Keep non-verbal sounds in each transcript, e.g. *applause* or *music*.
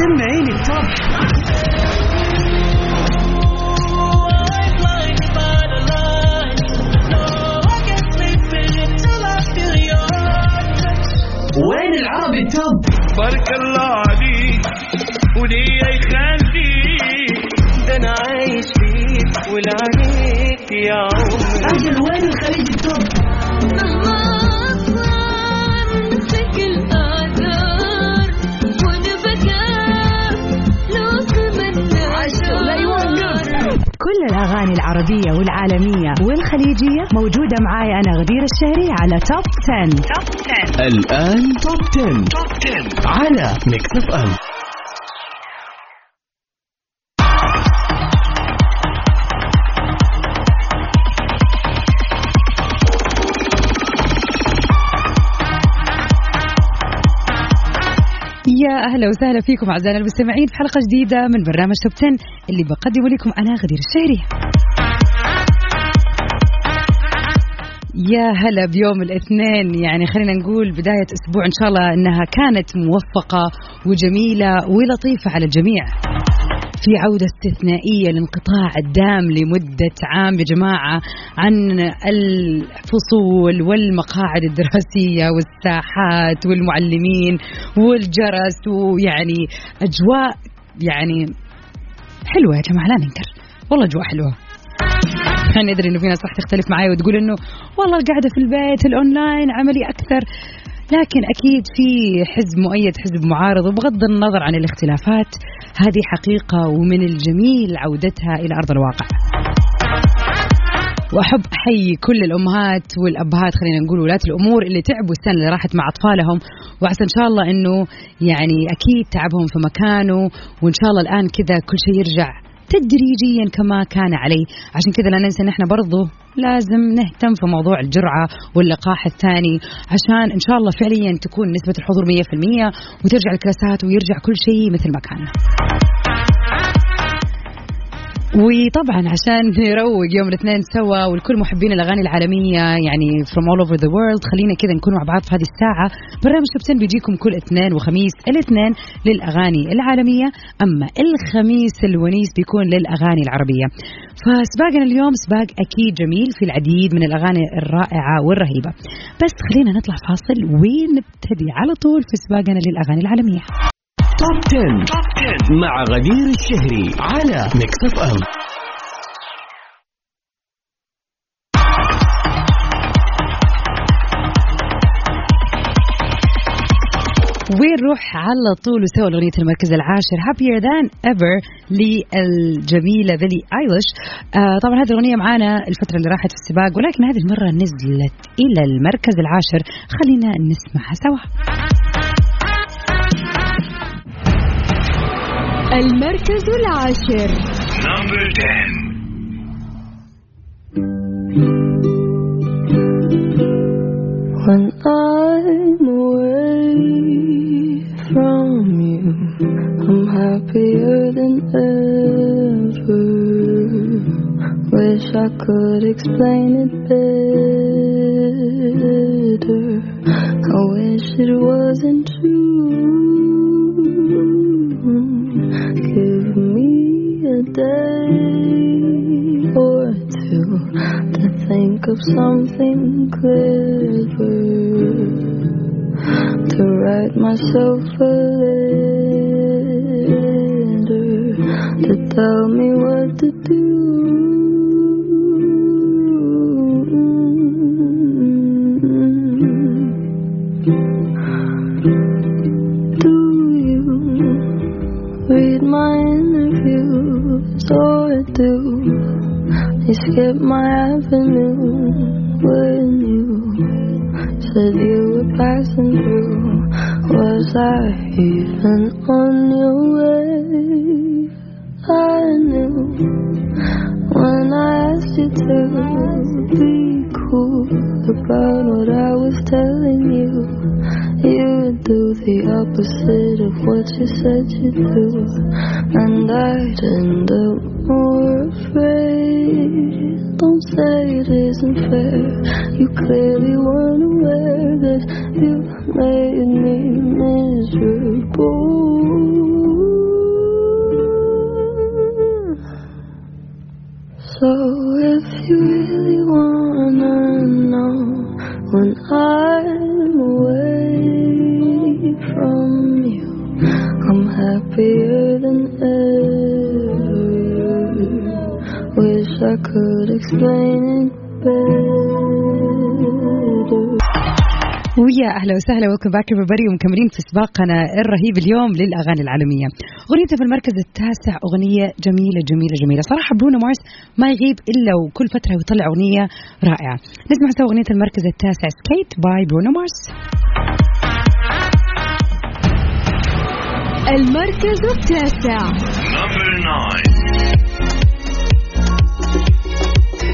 سمعيني التوب وين العربي التوب بارك الله عليك وليا يخليك ده أنا عايش فيك ولعنيك يا عمري. أجل وين الخليج التوب الأغاني العربية والعالمية والخليجية موجودة معاي أنا غدير الشهري على top 10. top 10 الآن top 10. top 10 على Mix FM أهلا وسهلا فيكم أعزائنا المستمعين في حلقة جديدة من برنامج top 10 اللي بقدمه لكم أنا غدير الشهري. يا هلا بيوم الاثنين يعني خلينا نقول بداية أسبوع إن شاء الله أنها كانت موفقة وجميلة ولطيفة على الجميع في عودة استثنائية للانقطاع الدام لمدة عام يا جماعة عن الفصول والمقاعد الدراسية والساحات والمعلمين والجرس ويعني أجواء يعني حلوة يا جماعة لا ننكر. والله أجواء حلوة. يعني أدري إنه في ناس راح تختلف معي وتقول إنه والله القعدة في البيت الأونلاين عملي أكثر. لكن أكيد في حزب مؤيد حزب معارض وبغض النظر عن الاختلافات هذه حقيقة ومن الجميل عودتها إلى أرض الواقع. واحب احيي كل الأمهات والأبهات خلينا نقول ولاة الأمور اللي تعبوا السنة اللي راحت مع أطفالهم. وعسى إن شاء الله إنه يعني أكيد تعبهم في مكانه وإن شاء الله الآن كذا كل شيء يرجع تدريجيا كما كان عليه. عشان كذا لا ننسى ان إحنا برضو لازم نهتم في موضوع الجرعة واللقاح الثاني عشان إن شاء الله فعليا تكون نسبة الحضور 100% وترجع الكلاسات ويرجع كل شيء مثل ما كان. وطبعا عشان نروق يوم الاثنين سوا والكل محبين الأغاني العالمية يعني from all over the world خلينا كذا نكون مع بعض في هذه الساعة. برنامج top 10 بيجيكم كل اثنين وخميس الاثنين للأغاني العالمية أما الخميس الونيس بيكون للأغاني العربية. فسباقنا اليوم سباق أكيد جميل في العديد من الأغاني الرائعة والرهيبة. بس خلينا نطلع فاصل ونبتدي على طول في سباقنا للأغاني العالمية. top 10. top 10 مع غدير الشهري على Mix FM ونروح على طول وسوى أغنية المركز العاشر؟ Happier Than Ever للجميلة بيلي ايليش آه طبعا هذه الأغنية معانا الفترة اللي راحت في السباق ولكن هذه المرة نزلت إلى المركز العاشر. خلينا نسمعها سوا. المركز العاشر نمبر 10 When I'm away from you, I'm happier than ever. Wish I could explain it better. I wish it wasn't true. Something clever to write myself you skipped my avenue when you said you were passing through? Was I even on your way? I knew when I asked you to be about what I was telling you. You do the opposite of what you said you'd do, and I'd end up more afraid. Don't say it isn't fair. You clearly weren't aware that you made me miserable. So if you really when I'm away from you. I'm happier than ever. Wish I could explain it better. ويا أهلا وسهلا welcome back everybody ومكملين في سباقنا الرهيب اليوم للأغاني العالمية. اغنيته في المركز التاسع أغنية جميلة جميلة جميلة، صراحة برونو مارس ما يغيب إلا وكل فترة يطلع أغنية رائعة. نسمع سوا أغنية المركز التاسع Skate by برونو مارس. المركز التاسع Number nine.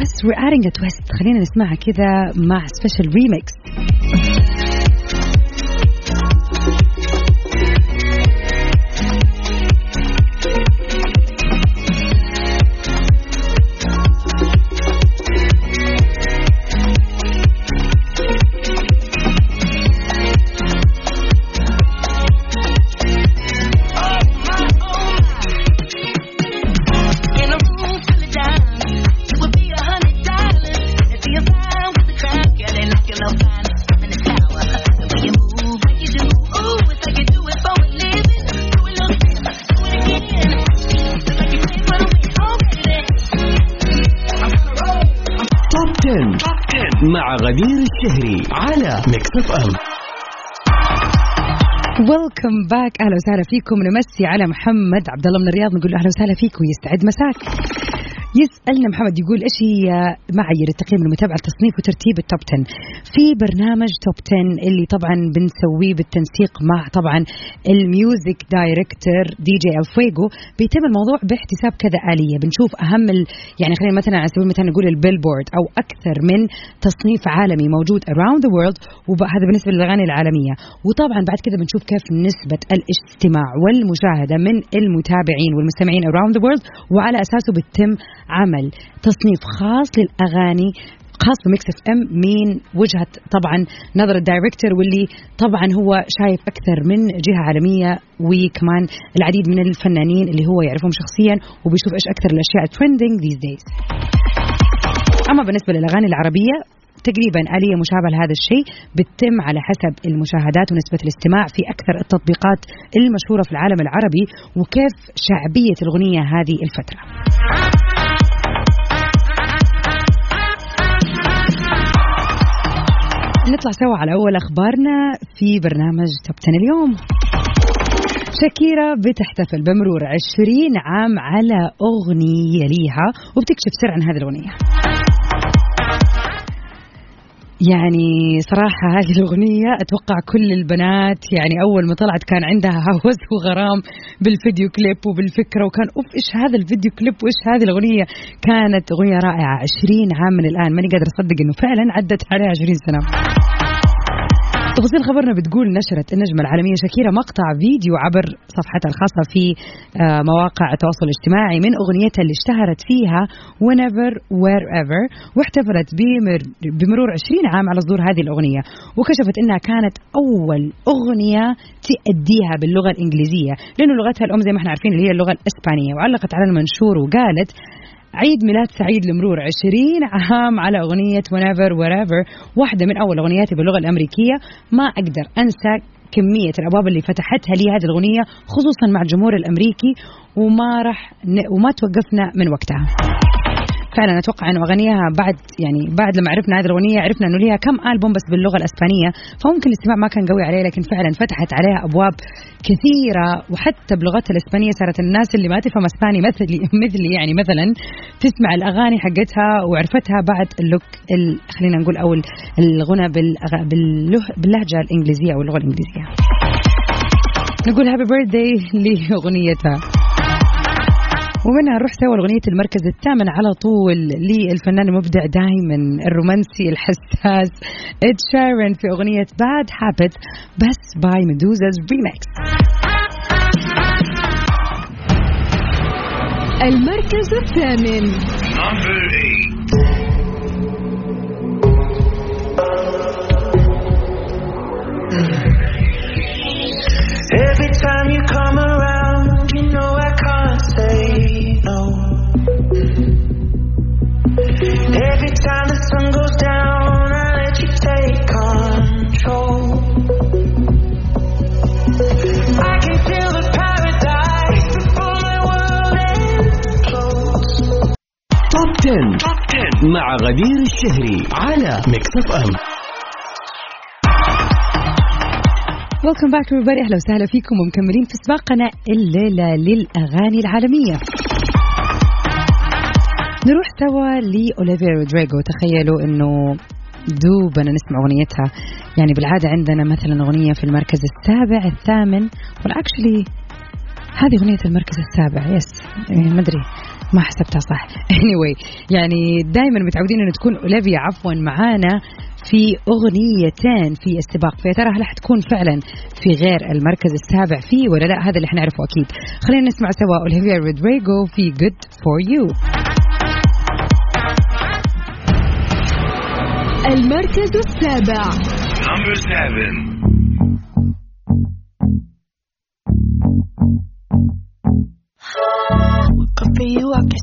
بس we're adding a twist خلينا نسمعها كذا مع special remix. الشهري على Mix FM welcome back أهلا وسهلا فيكم. نمسي على محمد عبد الله من الرياض. نقول له أهلا وسهلا فيك ويستعد مساك. يسألنا محمد يقول إيش هي معايير التقييم لمتابعة تصنيف وترتيب ال top 10 في برنامج top 10 اللي طبعا بنسويه بالتنسيق مع طبعا ال music director DJ الفويجو بيتم الموضوع باحتساب كذا آلية. بنشوف أهم ال... يعني خلينا مثلا على سبيل المثال نقول ال Billboard أو أكثر من تصنيف عالمي موجود around the world وهذا بالنسبة للأغاني العالمية. وطبعا بعد كذا بنشوف كيف نسبة الاستماع والمشاهدة من المتابعين والمستمعين around the world وعلى أساسه بيتم عمل. تصنيف خاص للأغاني خاص ب Mix FM من وجهة طبعا نظر ال director واللي طبعا هو شايف أكثر من جهة عالمية وكمان العديد من الفنانين اللي هو يعرفهم شخصيا وبيشوف إيش أكثر الأشياء trending these days أما بالنسبة للأغاني العربية تقريبا آلية مشابهة لهذا الشيء بتتم على حسب المشاهدات ونسبة الاستماع في أكثر التطبيقات المشهورة في العالم العربي وكيف شعبية الأغنية هذه الفترة. نطلع سوا على أول أخبارنا في برنامج توب 10 اليوم. شاكيرا بتحتفل بمرور 20 عام على أغنية ليها وبتكشف سر عن هذه الأغنية. يعني صراحة هذه الأغنية أتوقع كل البنات يعني أول ما طلعت كان عندها هوس وغرام بالفيديو كليب وبالفكرة وكان أوف إيش هذا الفيديو كليب وإيش هذه الأغنية؟ كانت أغنية رائعة 20 عام من الآن ماني قادرة أصدق إنه فعلا عدت عليها 20 سنة. تفاصيل خبرنا بتقول نشرت النجمة العالمية شاكيرا مقطع فيديو عبر صفحتها الخاصة في آه، مواقع التواصل الاجتماعي من أغنيتها اللي اشتهرت فيها whenever wherever واحتفلت بمر- بمرور 20 عام على صدور هذه الأغنية. وكشفت إنها كانت أول أغنية تأديها باللغة الإنجليزية لأنه لغتها الأم زي ما إحنا عارفين اللي هي اللغة الإسبانية. وعلقت على المنشور وقالت عيد ميلاد سعيد لمرور 20 عام على أغنية whenever wherever واحدة من أول أغنياتي باللغة الأمريكية. ما أقدر أنسى كمية الأبواب اللي فتحتها لي هذه الأغنية خصوصا مع الجمهور الأمريكي وما راح ن... وما توقفنا من وقتها. فعلا أتوقع إنه اغانيها بعد يعني بعد لما عرفنا هذه الأغنية عرفنا إنه ليها كم ألبوم بس باللغة الإسبانية فممكن الاستماع ما كان قوي عليه لكن فعلا فتحت عليها أبواب كثيرة وحتى بلغتها الإسبانية صارت الناس اللي ما تفهم إسباني مثلي مثلي يعني مثلا تسمع الأغاني حقتها وعرفتها بعد ال look ال... خلينا نقول أو ال- الغنى. باللهجة الإنجليزية أو اللغة الإنجليزية نقول happy birthday لأغنيتها ومنها نروح سوا لأغنية المركز الثامن على طول للفنان المبدع دائما الرومانسي الحساس إد شيرن في أغنية Bad Habits by Meduza's remix المركز الثامن. غدير الشهري على Mix FM welcome back everybody. أهلا وسهلا فيكم ومكملين في سباقنا الليلة للأغاني العالمية. نروح سوا لاوليفيا رودريغو تخيلوا إنه دوبنا نسمع أغنيتها. يعني بالعادة عندنا مثلا أغنية في المركز السابع الثامن و actually هذه أغنية المركز السابع. yes يعني ما أدري. ما حسبتها صح. *laughs* Anyway يعني دائما متعودين انه تكون أوليفيا عفوا معانا في أغنيتين في السباق. فيا ترى هل حتكون فعلا في غير المركز السابع فيه ولا لا؟ هذا اللي حنعرفه أكيد. خلينا نسمع سوا أوليفيا رودريغو في good for you. المركز السابع. Number seven.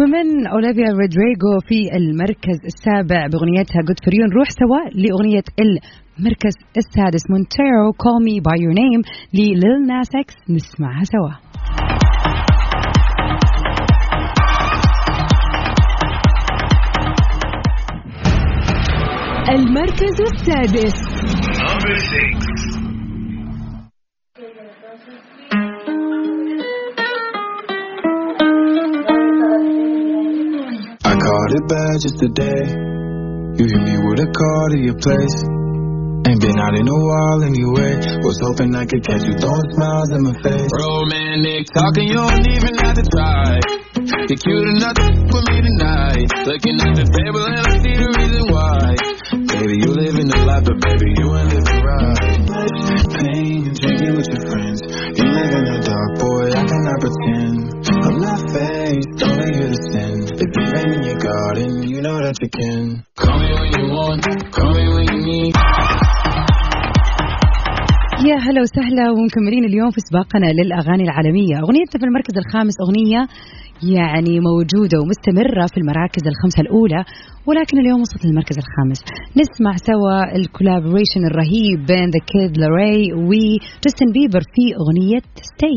ومن اوليفيا رودريغو في المركز السابع بأغنيتها good for you نروح سوا لأغنية المركز السادس. Montero Call Me By Your Name لليل ناس إكس نسمعها سوا. المركز السادس. It bad just today. You hit me with a call to your place. Ain't been out in a while anyway. Was hoping I could catch you throwing smiles in my face. Romantic talking, you don't even have to try. You're cute enough to with me tonight. Looking at the table and I see the reason why. Baby, you living the life, but baby, you ain't living right. Pain, and drinking with your friends. You live in the dark, boy, I cannot pretend. I'm not faced, that you can. Call me when you want, call me when you need. يا هلا وسهلا ومكملين اليوم في سباقنا للأغاني العالمية، أغنيتنا في المركز الخامس أغنية يعني موجودة ومستمرة في المراكز الخمسة الأولى ولكن اليوم وصلت للمركز الخامس. نسمع سوا ال collaboration الرهيب بين The Kid LAROI وجاستن بيبر في أغنية Stay.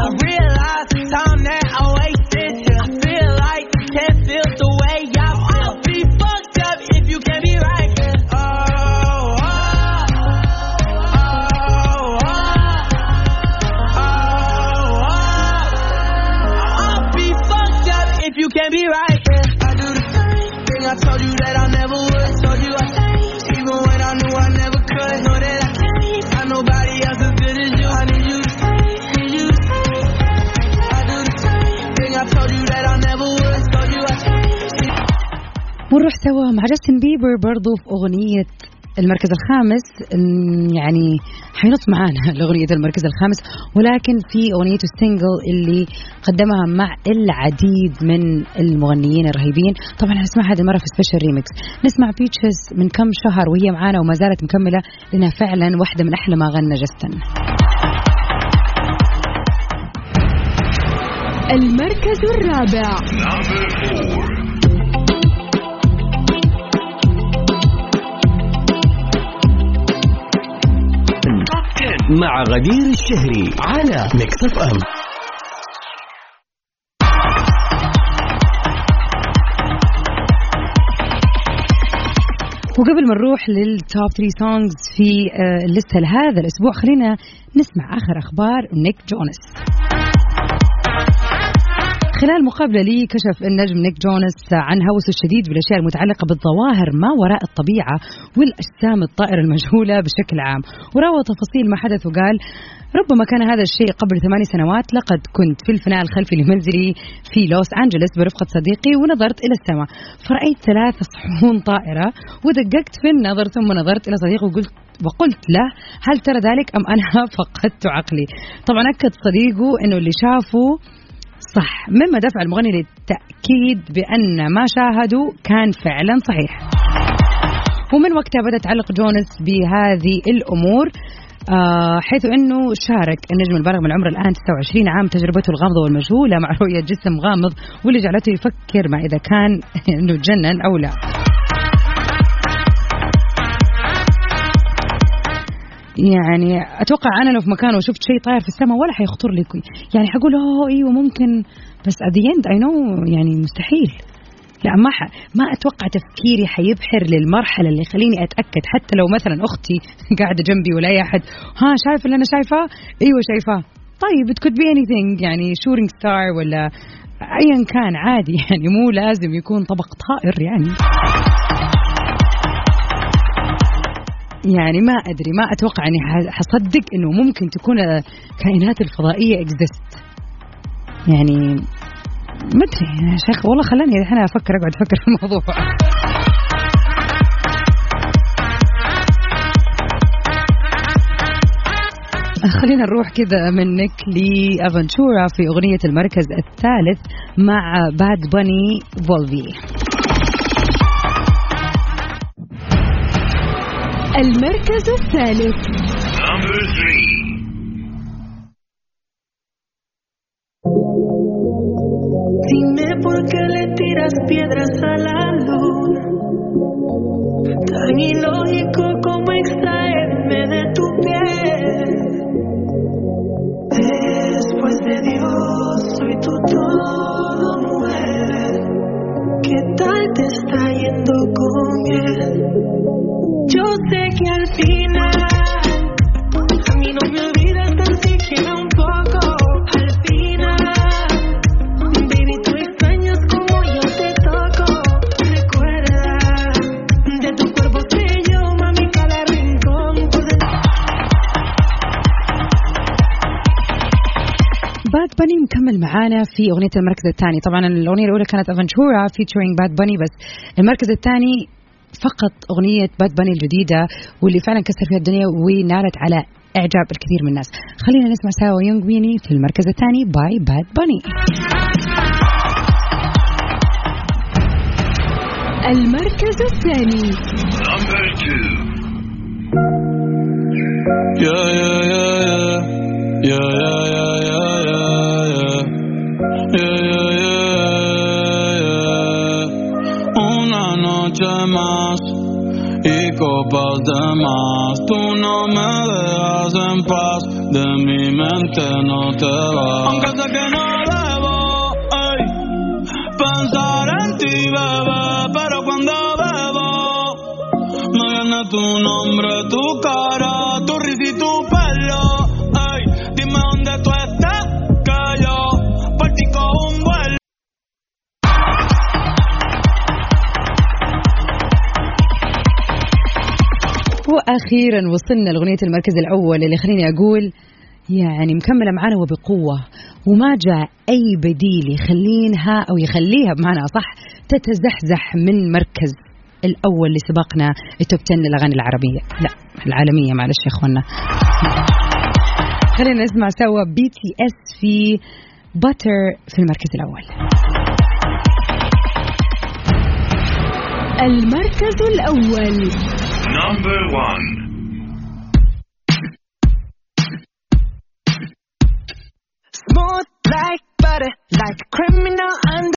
I realize time that I wasted. I feel like can't feel the way. I'll be fucked up if you can't be right. Oh, oh, oh, oh, oh, oh. I'll be fucked up if you can't be right. I do the same thing I told you that I never would. Told you I even when I knew I never could. Know that I can't find nobody else as good as you. سوا مع جاستن بيبر برضو في أغنية المركز الخامس. يعني حينط معانا *laughs* لأغنية المركز الخامس ولكن في أغنيته ال single اللي قدمها مع العديد من المغنيين الرهيبين. طبعا هنسمعها هذه المرة في special remix نسمع Peaches من كم شهر وهي معانا وما زالت مكملة لأنها فعلا واحدة من أحلى ما غنى جاستن. المركز الرابع. مع غدير الشهري على Mix FM وقبل ما نروح لل top 3 songs في آه، الليستة لهذا الأسبوع خلينا نسمع آخر أخبار نيك جونس خلال مقابلة لي كشف النجم نيك جونس عن هوسه الشديد بالأشياء المتعلقة بالظواهر ما وراء الطبيعة والأجسام الطائرة المجهولة بشكل عام. وراوى تفاصيل ما حدث وقال ربما كان هذا الشيء قبل ثماني سنوات لقد كنت في الفناء الخلفي لمنزلي في لوس أنجلوس برفقة صديقي ونظرت إلى السماء. فرأيت ثلاث صحون طائرة ودققت في النظر ثم نظرت إلى صديقي وقلت وقلت له هل ترى ذلك أم أنا *laughs* فقدت عقلي؟ طبعا أكد صديقه أنه اللي شافه صح مما دفع المغني للتأكيد بأن ما شاهدوا كان فعلا صحيح ومن وقتها بدأ تعلق جونس بهذه الأمور آه حيث إنه شارك النجم البالغ من عمره الآن 29 عام تجربته الغامضة والمجهولة مع رؤية جسم غامض واللي جعلته يفكر ما إذا كان *laughs* إنه تجنن أو لا. يعني أتوقع أنا لو في مكانه وشفت شيء طاير في السماء ولا حيخطر لي يعني حقول أوه إيوه ممكن. بس at the end I know يعني مستحيل. لا ما ح... ما أتوقع تفكيري حيبحر للمرحلة اللي يخليني أتأكد. حتى لو مثلا أختي *laughs* قاعدة جنبي ولا أي أحد ها شايف اللي أنا شايفاه إيوه شايفاه. طيب it could be anything يعني shooting star ولا ايا كان عادي. *laughs* يعني مو لازم يكون طبق طائر يعني. يعني ما أدري ما أتوقع إني حصدق إنه ممكن تكون الكائنات الفضائية exist يعني ما أدري يا شيخ والله خلاني الحين أفكر أقعد أفكر في الموضوع. خلينا نروح كذا منك لافنتورا في أغنية المركز الثالث مع باد باني Volví المركز الثالث Number three. Dime por qué le tiras piedras a la luna. Tan باد باني مكمل معانا في أغنية المركز الثاني طبعا الأغنية الأولى كانت افنتورا featuring باد باني بس المركز الثاني فقط أغنية باد باني الجديدة واللي فعلا كسر فيها الدنيا ونالت على إعجاب الكثير من الناس خلينا نسمع سوا Yonaguni في المركز الثاني by باد باني المركز الثاني Number two. Yeah, yeah, yeah, yeah. Noche más y copas de más. Tú no me dejas en paz, de mi mente no te vas. Aunque sé que no debo ey, pensar en ti, bebé, pero cuando bebo me viene tu nombre, tu cara, وأخيرا وصلنا لأغنية المركز الأول اللي خليني أقول يعني مكملة معانا وبقوة وما جاء أي بديل يخلينها أو يخليها بمعنى أصح تتزحزح من مركز الأول لسباقنا ال top 10 للأغاني العربية. لا العالمية معلش يا اخوانا خلينا نسمع سوا BTS في Butter في المركز الأول. المركز الأول. Number one. Smooth like butter, like criminal under.